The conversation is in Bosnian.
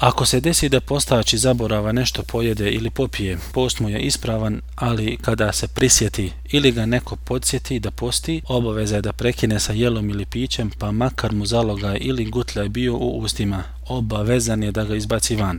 Ako se desi da postač zaborava nešto pojede ili popije, post mu je ispravan, ali kada se prisjeti ili ga neko podsjeti da posti, obaveza je da prekine sa jelom ili pićem, pa makar mu zaloga ili gutlja bio u ustima, obavezan je da ga izbaci van.